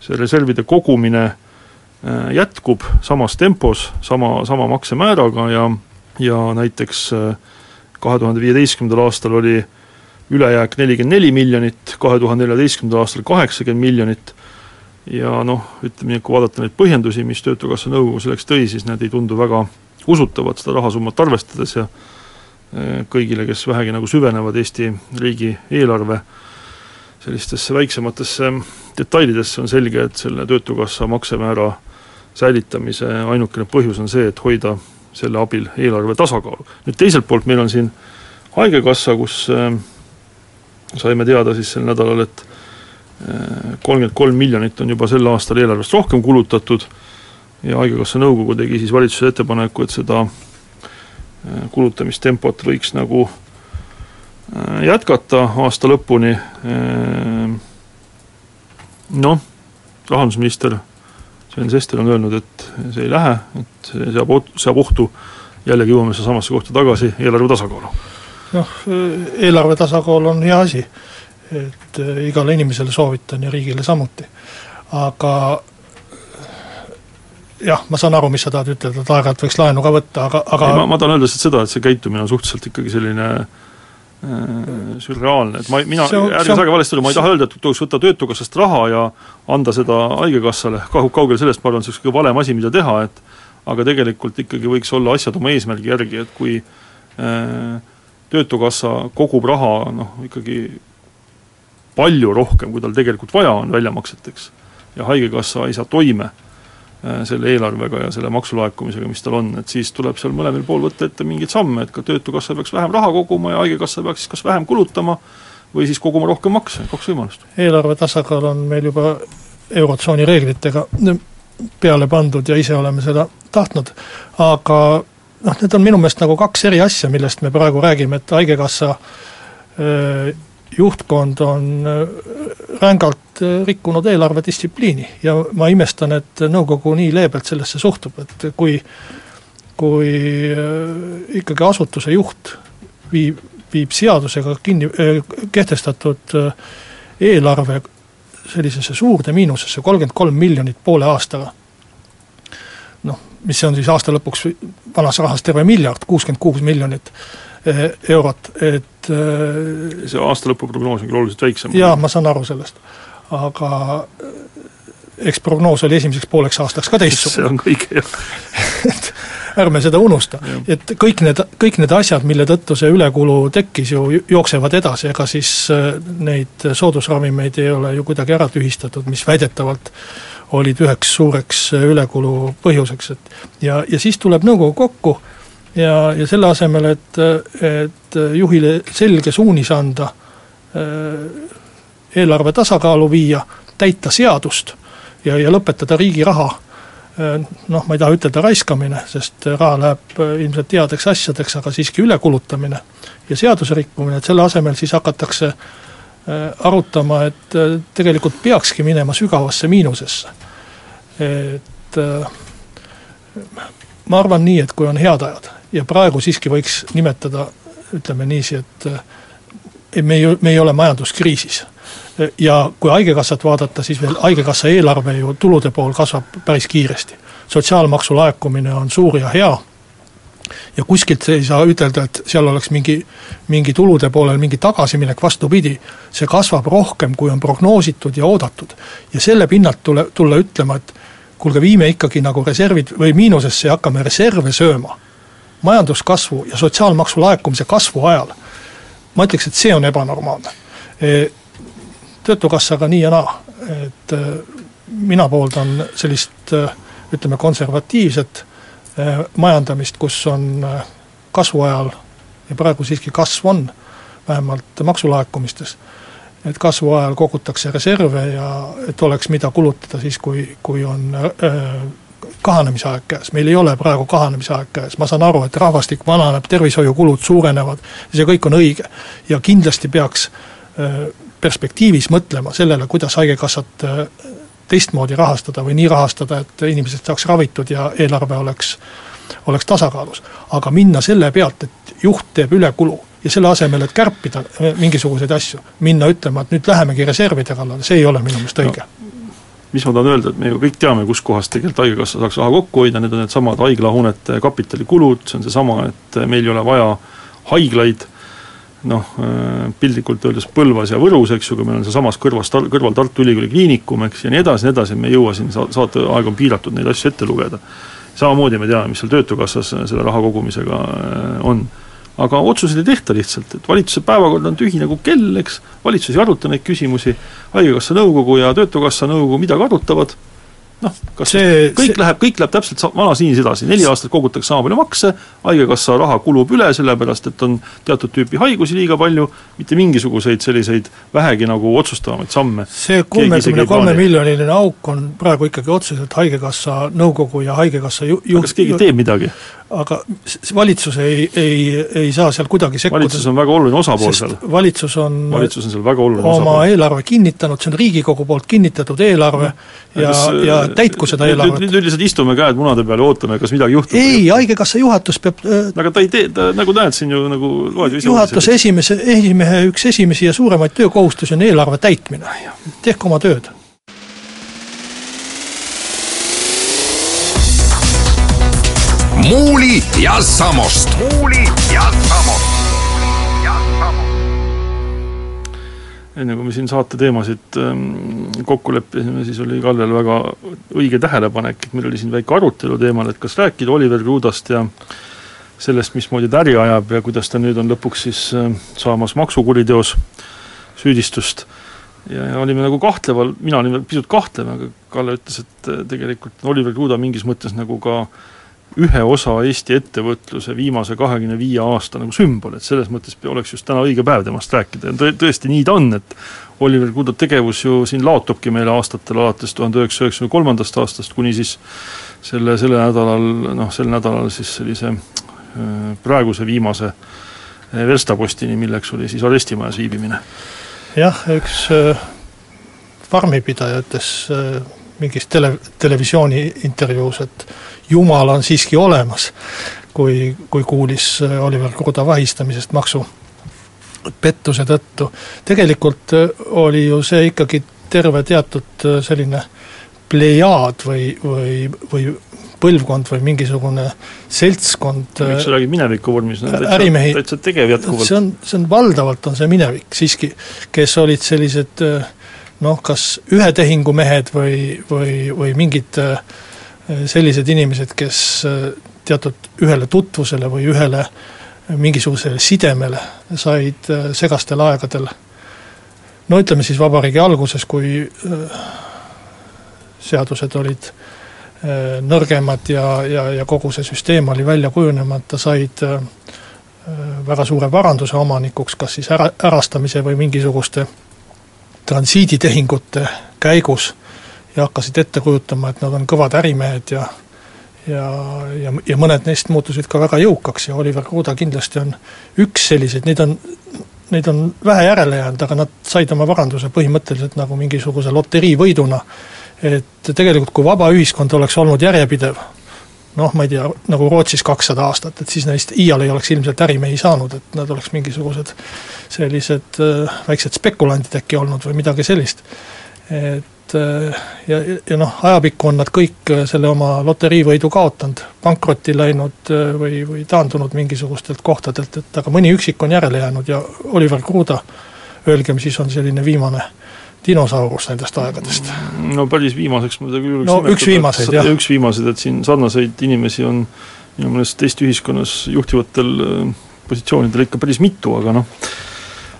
see reservide kogumine äh, jätkub samas tempos, sama, sama maksemääraga ja, ja näiteks kahe tuhande viieteistkümnendal aastal oli äh, ülejääk nelikümmend neli miljonit, kahe tuhande neljateistkümnendal aastal kaheksakümmend miljonit ja noh, ütleme nii, et kui vaadata neid põhjendusi, mis Töötukassa nõukogu selleks tõi, siis need ei tundu väga usutavad seda rahasummat arvestades ja eh, kõigile, kes vähegi nagu süvenevad Eesti riigi eelarve sellistesse väiksematesse detailidesse, on selge, et selle Töötukassa maksemäära säilitamise ainukene põhjus on see, et hoida selle abil eelarve tasakaalu. nüüd teiselt poolt meil on siin Haigekassa, kus äh, saime teada siis sel nädalal, et äh, kolmkümmend kolm miljonit on juba sel aastal eelarvest rohkem kulutatud ja Haigekassa nõukogu tegi siis valitsusele ettepaneku, et seda äh, kulutamistempot võiks nagu äh, jätkata aasta lõpuni, noh, rahandusminister Sven Sester on öelnud, et see ei lähe, et see seab, seab ohtu, jällegi jõuame samasse kohta tagasi, eelarve tasakaalu noh, eelarve tasakaal on hea asi, et äh, igale inimesele soovitan ja riigile samuti. aga jah, ma saan aru, mis sa tahad ütelda, et aeg-ajalt võiks laenu ka võtta, aga, aga ei, ma, ma tahan öelda lihtsalt seda, et see käitumine on suhteliselt ikkagi selline äh, sürreaalne, et ma, mina, ärge saage valesti aru, ma ei taha öelda, et tuleks võtta Töötukassast raha ja anda seda Haigekassale, kaugel sellest, ma arvan, see oleks kõige valem asi, mida teha, et aga tegelikult ikkagi võiks olla asjad oma eesmärgi järgi, et kui äh, Töötukassa kogub raha noh, ikkagi palju rohkem, kui tal tegelikult vaja on väljamakseteks, ja Haigekassa ei saa toime äh, selle eelarvega ja selle maksulaekumisega, mis tal on, et siis tuleb seal mõlemal pool võtta ette mingeid samme, et ka Töötukassa peaks vähem raha koguma ja Haigekassa peaks siis kas vähem kulutama või siis koguma rohkem makse, kaks võimalust. eelarve tasakaal on meil juba Eurotsooni reeglitega peale pandud ja ise oleme seda tahtnud, aga noh, need on minu meelest nagu kaks eri asja, millest me praegu räägime, et Haigekassa juhtkond on rängalt rikkunud eelarvedistsipliini. Ja ma imestan, et nõukogu nii leebelt sellesse suhtub, et kui kui ikkagi asutuse juht viib, viib seadusega kinni, kehtestatud eelarve sellisesse suurde miinusesse, kolmkümmend kolm miljonit poole aastaga, mis on siis aasta lõpuks vanas rahas terve miljard, kuuskümmend kuus miljonit eurot, et äh, see aastalõpu prognoos on küll oluliselt väiksem. jaa, ma saan aru sellest, aga äh, eks prognoos oli esimeseks pooleks aastaks ka teistsugune. see on kõige, jah. Et ärme seda unusta, et kõik need, kõik need asjad, mille tõttu see ülekulu tekkis ju, jooksevad edasi, ega siis neid soodusravimeid ei ole ju kuidagi ära tühistatud, mis väidetavalt olid üheks suureks ülekulu põhjuseks, et ja, ja siis tuleb nõukogu kokku ja, ja selle asemel, et, et juhile selge suunis anda, eelarve tasakaalu viia, täita seadust ja, ja lõpetada riigi raha noh, ma ei taha ütelda raiskamine, sest raha läheb ilmselt headeks asjadeks, aga siiski ülekulutamine ja seaduse rikkumine, et selle asemel siis hakatakse arutama, et tegelikult peakski minema sügavasse miinusesse. et ma arvan nii, et kui on head ajad ja praegu siiski võiks nimetada, ütleme niiviisi, et me ei, me ei ole majanduskriisis. ja kui Haigekassat vaadata, siis veel Haigekassa eelarve ju tulude pool kasvab päris kiiresti. sotsiaalmaksu laekumine on suur ja hea ja kuskilt ei saa ütelda, et seal oleks mingi, mingi tulude poolel mingi tagasiminek, vastupidi, see kasvab rohkem, kui on prognoositud ja oodatud. ja selle pinnalt tule, tulla ütlema, et kuulge, viime ikkagi nagu reservid või miinusesse ja hakkame reserve sööma majanduskasvu ja sotsiaalmaksu laekumise kasvu ajal, ma ütleks, et see on ebanormaalne. E, töötukassaga nii ja naa, et e, mina pooldan sellist e, ütleme, konservatiivset majandamist, kus on kasvu ajal ja praegu siiski kasv on, vähemalt maksulaekumistes, et kasvu ajal kogutakse reserve ja et oleks, mida kulutada siis, kui, kui on kahanemise aeg käes, meil ei ole praegu kahanemise aeg käes, ma saan aru, et rahvastik vananeb, tervishoiukulud suurenevad see kõik on õige. ja kindlasti peaks äh, perspektiivis mõtlema sellele, kuidas Haigekassat äh, teistmoodi rahastada või nii rahastada, et inimesed saaks ravitud ja eelarve oleks, oleks tasakaalus. aga minna selle pealt, et juht teeb ülekulu ja selle asemel, et kärpida äh, mingisuguseid asju, minna ütlema, et nüüd lähemegi reservide kallale, see ei ole minu meelest õige no mis ma tahan öelda, et me ju kõik teame, kuskohast tegelikult Haigekassa saaks raha kokku hoida, need on needsamad haiglahoonete kapitalikulud, see on seesama, et meil ei ole vaja haiglaid, noh, piltlikult öeldes Põlvas ja Võrus, eks ju, kui meil on sealsamas kõrvas, kõrval Tartu Ülikooli Kliinikum, eks, ja nii edasi, nii edasi, me ei jõua siin, saate, aeg on piiratud neid asju ette lugeda. samamoodi me teame, mis seal Töötukassas selle raha kogumisega on. Aga otsuseid ei tehta lihtsalt, et valitsuse päevakord on tühi nagu kell, eks, valitsus ei aruta neid küsimusi, Haigekassa nõukogu ja Töötukassa nõukogu midagi arutavad, noh, kas see, kõik see... läheb, kõik läheb täpselt vanas liinis edasi, neli aastat kogutakse sama palju makse, Haigekassa raha kulub üle, sellepärast et on teatud tüüpi haigusi liiga palju, mitte mingisuguseid selliseid vähegi nagu otsustavamaid samme. see kolmekümne kolme miljoniline auk on praegu ikkagi otseselt Haigekassa nõukogu ja Haigekassa ju-, ju-. kas keegi teeb midagi? Aga valitsus ei, ei, ei saa seal kuidagi sekkuda. valitsus on väga oluline osapool seal. valitsus on valitsus on seal väga oluline oma osapool. eelarve kinnitanud, see on Riigikogu poolt kinnitatud eelarve ja, ja, ja täitku seda eelarvet. nüüd, nüüd lihtsalt istume käed munade peal ja ootame, kas midagi juhtub. ei, Haigekassa juhatus peab äh, aga ta ei tee, ta nagu näed siin ju nagu loed ju ise juhatuse esimese, esimehe üks esimesi ja suuremaid töökohustusi on eelarve täitmine. tehke oma tööd Muuli ja Samost. Muuli ja Samost. enne kui me siin saate teemasid ähm, kokku leppisime, siis oli Kallel väga õige tähelepanek, et meil oli siin väike arutelu teemal, et kas rääkida Oliver Krudast ja sellest, mismoodi ta äri ajab ja kuidas ta nüüd on lõpuks siis äh, saamas maksukuriteos süüdistust. ja, ja olime nagu kahtleval, mina olin veel pisut kahtlev, aga Kalle ütles, et äh, tegelikult Oliver Kruda mingis mõttes nagu ka äh, ühe osa Eesti ettevõtluse viimase kahekümne viie aasta nagu sümbol, et selles mõttes oleks just täna õige päev temast rääkida ja tõ-, tõesti nii ta on, et Oliver Kudo tegevus ju siin laotubki meile aastatel alates tuhande üheksasaja üheksakümne kolmandast aastast kuni siis selle, selle nädalal, noh, sel nädalal siis sellise praeguse viimase verstapostini, milleks oli siis arestimajas viibimine. jah, üks farmipidaja ütles mingis tele, televisiooni intervjuus, et jumal on siiski olemas, kui, kui kuulis äh, Oliver Kruda vahistamisest maksupettuse tõttu. tegelikult äh, oli ju see ikkagi terve teatud äh, selline plejaad või, või, või põlvkond või mingisugune seltskond miks sa räägid mineviku vormis, no ärimehi, täitsa tegev jätkuvalt? see on, see on valdavalt, on see minevik siiski, kes olid sellised noh, kas ühe tehingu mehed või, või, või mingid äh, sellised inimesed, kes äh, teatud ühele tutvusele või ühele mingisugusele sidemele said äh, segastel aegadel. No ütleme siis vabariigi alguses, kui äh, seadused olid nõrgemad ja, ja, ja kogu see süsteem oli välja kujunemata, said väga suure varanduse omanikuks, kas siis ära, ärastamise või mingisuguste transiiditehingute käigus ja hakkasid ette kujutama, et nad on kõvad ärimehed ja ja, ja, ja mõned neist muutusid ka väga jõukaks ja Oliver Kruda kindlasti on üks selliseid, neid on, neid on vähe järele jäänud, aga nad said oma varanduse põhimõtteliselt nagu mingisuguse loteriivõiduna. et tegelikult, kui vaba ühiskond oleks olnud järjepidev, noh, ma ei tea, nagu Rootsis kakssada aastat, et siis neist iial ei oleks ilmselt ärimehi saanud, et nad oleks mingisugused sellised äh, väiksed spekulandid äkki olnud või midagi sellist. et et äh, ja, ja noh, ajapikku on nad kõik äh, selle oma loteriivõidu kaotanud, pankrotti läinud äh, või, või taandunud mingisugustelt kohtadelt, et aga mõni üksik on järele jäänud ja Oliver Kruda, öelgem siis, on selline viimane dinosaurus nendest aegadest. no päris viimaseks ma teda küll no üks viimaseid, jah. üks viimaseid, et siin sarnaseid inimesi on minu meelest Eesti ühiskonnas juhtivatel positsioonidel ikka päris mitu, aga noh,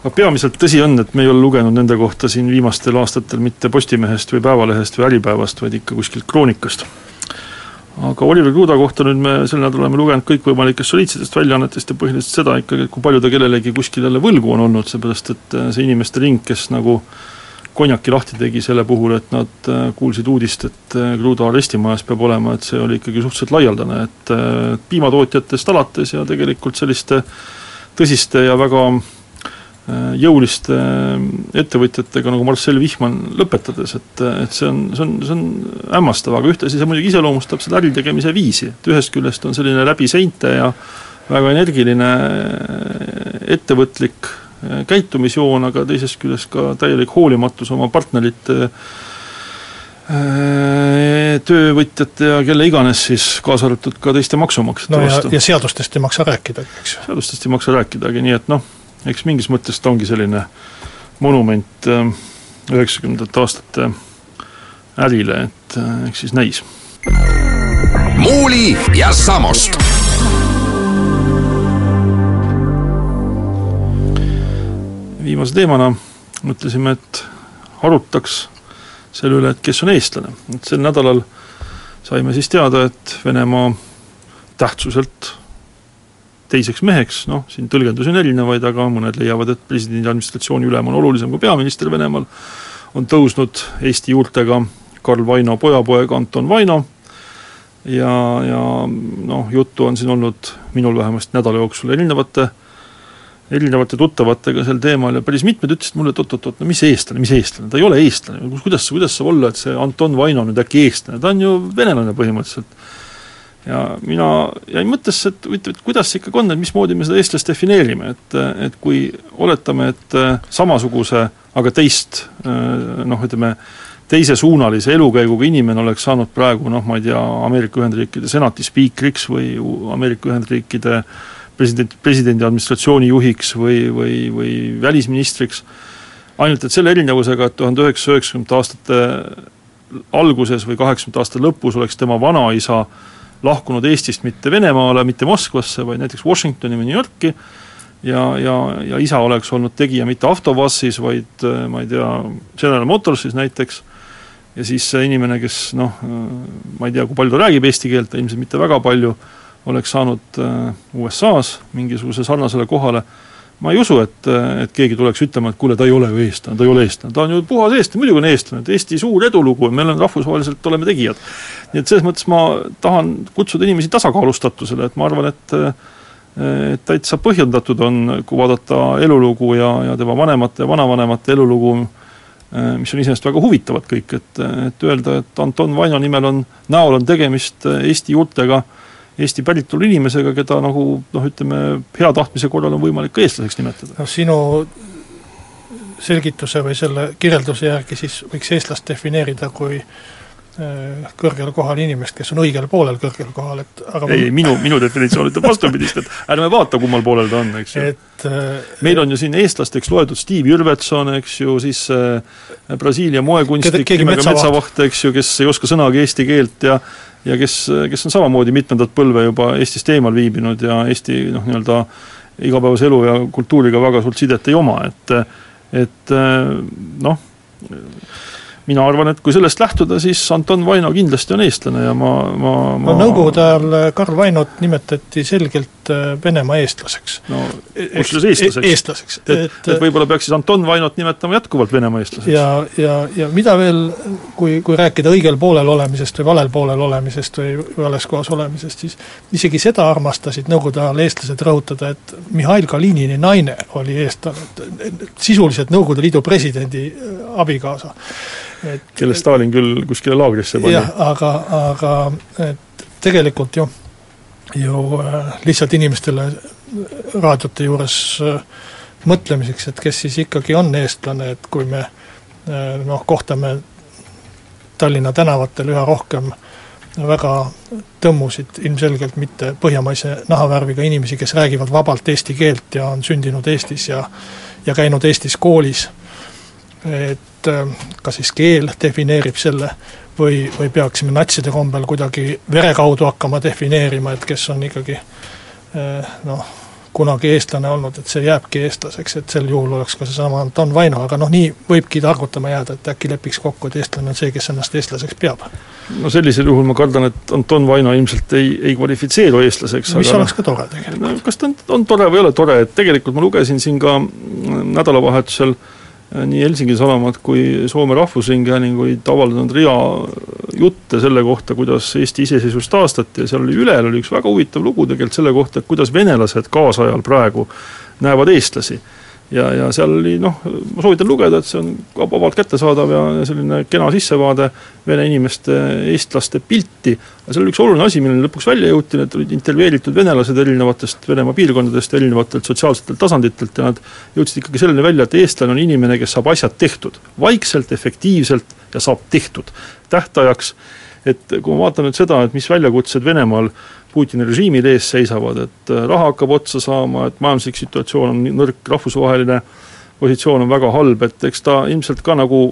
aga peamiselt tõsi on, et me ei ole lugenud nende kohta siin viimastel aastatel mitte Postimehest või Päevalehest või Äripäevast, vaid ikka kuskilt Kroonikast. aga Oliver Kruda kohta nüüd me sel nädalal oleme lugenud kõikvõimalikest soliidsetest väljaannetest ja põhiliselt seda ikkagi, et kui palju ta kellelegi kuskil jälle võlgu on olnud, seepärast et äh, see inimeste ring, kes nagu konjaki lahti tegi selle puhul, et nad äh, kuulsid uudist, et äh, Kruda arestimajas peab olema, et see oli ikkagi suhteliselt laialdane, et piimatootjatest alates ja tegelikult selliste tõsiste ja väga jõuliste äh, ettevõtjatega nagu Marcel Vihman lõpetades, et, et see on, see on, see on hämmastav, aga ühtlasi see muidugi iseloomustab seda äritegemise viisi, et ühest küljest on selline läbi seinte ja väga energiline äh, ettevõtlik käitumisjoon, aga teisest küljest ka täielik hoolimatus oma partnerite töövõtjate ja kelle iganes siis, kaasa arvatud ka teiste maksumaksjate no vastu. ja seadustest ei maksa rääkida, eks ju. seadustest ei maksa rääkidagi, nii et noh, eks mingis mõttes ta ongi selline monument äh, üheksakümnendate aastate ärile, et äh, eks siis näis. muuli ja Samost. viimase teemana mõtlesime, et arutaks selle üle, et kes on eestlane, et sel nädalal saime siis teada, et Venemaa tähtsuselt teiseks meheks, noh, siin tõlgendusi on erinevaid, aga mõned leiavad, et presidendi administratsiooni ülem on olulisem kui peaminister Venemaal, on tõusnud Eesti juurtega Karl Vaino pojapoeg Anton Vaino. Ja, ja noh, juttu on siin olnud minul vähemasti nädala jooksul erinevate erinevate tuttavatega sel teemal ja päris mitmed ütlesid mulle, et oot-oot-oot, no mis eestlane, mis eestlane, ta ei ole eestlane, kuidas, kuidas saab olla, et see Anton Vaino nüüd äkki eestlane, ta on ju venelane põhimõtteliselt ja mina jäin mõttesse, et huvitav, et kuidas see ikkagi on, et mismoodi me seda eestlast defineerime, et, et kui oletame, et äh, samasuguse, aga teist äh, noh, ütleme, teisesuunalise elukäiguga inimene oleks saanud praegu noh, ma ei tea, Ameerika Ühendriikide senati spiikriks või Ameerika Ühendriikide president, presidendi administratsiooni juhiks või, või, või välisministriks, ainult et selle erinevusega, et tuhande üheksasaja üheksakümnendate aastate alguses või kaheksakümnendate aasta lõpus oleks tema vanaisa lahkunud Eestist mitte Venemaale, mitte Moskvasse, vaid näiteks Washingtoni või New Yorki, ja, ja, ja isa oleks olnud tegija mitte Avtovazis, vaid ma ei tea, General Motorsis näiteks, ja siis see inimene, kes noh, ma ei tea, kui palju ta räägib eesti keelt, ilmselt mitte väga palju, oleks saanud äh, USA-s mingisuguse sarnasele kohale, ma ei usu, et, et keegi tuleks ütlema, et kuule, ta ei ole ju eestlane, ta ei ole eestlane, ta on ju puhas eestlane, muidugi on eestlane, et Eesti suur edulugu ja meil on rahvusvaheliselt, oleme tegijad. nii et selles mõttes ma tahan kutsuda inimesi tasakaalustatusele, et ma arvan, et et täitsa põhjendatud on, kui vaadata elulugu ja, ja tema vanemate ja vanavanemate elulugu, Äh, mis on iseenesest väga huvitavad kõik, et, et öelda, et Anton Vaino nimel on, näol on tegemist äh, Eesti juurtega, Eesti päritolu inimesega, keda nagu noh, ütleme, hea tahtmise korral on võimalik ka eestlaseks nimetada. noh, sinu selgituse või selle kirjelduse järgi siis võiks eestlast defineerida kui äh, kõrgel kohal inimest, kes on õigel poolel kõrgel kohal, et aga ei, ei minu, minu definitsioon ütleb vastupidist, et ärme vaata, kummal poolel ta on, eks ju. äh, meil on ju siin eestlasteks loetud Steve Jürvetson, eks ju, siis äh, Brasiilia moekunstnik nimega Metsavaht, eks ju, kes ei oska sõnagi eesti keelt ja ja kes, kes on samamoodi mitmendat põlve juba Eestist eemal viibinud ja Eesti noh, nii-öelda igapäevase elu ja kultuuriga väga suurt sidet ei oma, et et noh, mina arvan, et kui sellest lähtuda, siis Anton Vaino kindlasti on eestlane ja ma, ma, ma no nõukogude ajal Karl Vainot nimetati selgelt äh, Venemaa eestlaseks. no kusjuures eestlaseks. eestlaseks. et, et, et võib-olla peaks siis Anton Vainot nimetama jätkuvalt Venemaa eestlaseks. ja, ja, ja mida veel, kui, kui rääkida õigel poolel olemisest või valel poolel olemisest või vales kohas olemisest, siis isegi seda armastasid nõukogude ajal eestlased rõhutada, et Mihhail Kalinini naine oli eestlane, sisuliselt Nõukogude Liidu presidendi äh, abikaasa kelle Stalin küll kuskile laagrisse pani. jah, aga, aga et tegelikult ju, ju äh, lihtsalt inimestele raadiote juures äh, mõtlemiseks, et kes siis ikkagi on eestlane, et kui me äh, noh, kohtame Tallinna tänavatel üha rohkem väga tõmmusid, ilmselgelt mitte põhjamaise nahavärviga inimesi, kes räägivad vabalt eesti keelt ja on sündinud Eestis ja ja käinud Eestis koolis, et kas siis keel defineerib selle või, või peaksime natside kombel kuidagi vere kaudu hakkama defineerima, et kes on ikkagi äh, noh, kunagi eestlane olnud, et see jääbki eestlaseks, et sel juhul oleks ka seesama Anton Vaino, aga noh, nii võibki targutama jääda, et äkki lepiks kokku, et eestlane on see, kes ennast eestlaseks peab. no sellisel juhul ma kardan, et Anton Vaino ilmselt ei, ei kvalifitseeru eestlaseks. mis oleks ka tore tegelikult no,. kas ta on, on tore või ei ole tore, et tegelikult ma lugesin siin ka nädalavahetusel Äh, nii Helsingi Sanomat kui Soome Rahvusringhääling olid avaldanud rea jutte selle kohta, kuidas Eesti iseseisvus taastati ja seal oli ülel oli üks väga huvitav lugu tegelikult selle kohta, et kuidas venelased kaasajal praegu näevad eestlasi ja, ja seal oli noh, ma soovitan lugeda, et see on vabalt kättesaadav ja selline kena sissevaade vene inimeste, eestlaste pilti, aga seal oli üks oluline asi, milleni lõpuks välja jõuti, need olid intervjueeritud venelased erinevatest Venemaa piirkondadest, erinevatelt sotsiaalsetelt tasanditelt ja nad jõudsid ikkagi selleni välja, et eestlane on inimene, kes saab asjad tehtud. vaikselt, efektiivselt ja saab tehtud. tähtajaks, et kui ma vaatan nüüd seda, et mis väljakutsed Venemaal Putini režiimil ees seisavad, et äh, raha hakkab otsa saama, et majanduslik situatsioon on nõrk, rahvusvaheline positsioon on väga halb, et eks ta ilmselt ka nagu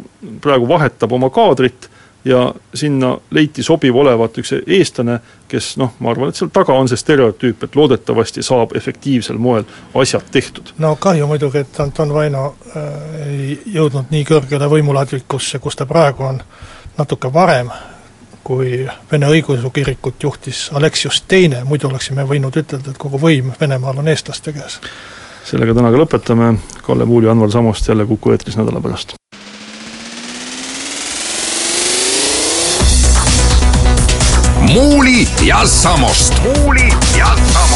praegu vahetab oma kaadrit ja sinna leiti sobiv olevat üks eestlane, kes noh, ma arvan, et seal taga on see stereotüüp, et loodetavasti saab efektiivsel moel asjad tehtud. no kahju muidugi, et Anton Vaino äh, ei jõudnud nii kõrgele võimuladvikusse, kus ta praegu on, natuke varem kui Vene Õigeusu Kirikut juhtis Aleksius Teine, muidu oleksime võinud ütelda, et kogu võim Venemaal on eestlaste käes. sellega täna ka lõpetame, Kalle Muul ja Anvar Samost jälle Kuku eetris nädala pärast. muuli ja Samost. muuli ja Samost.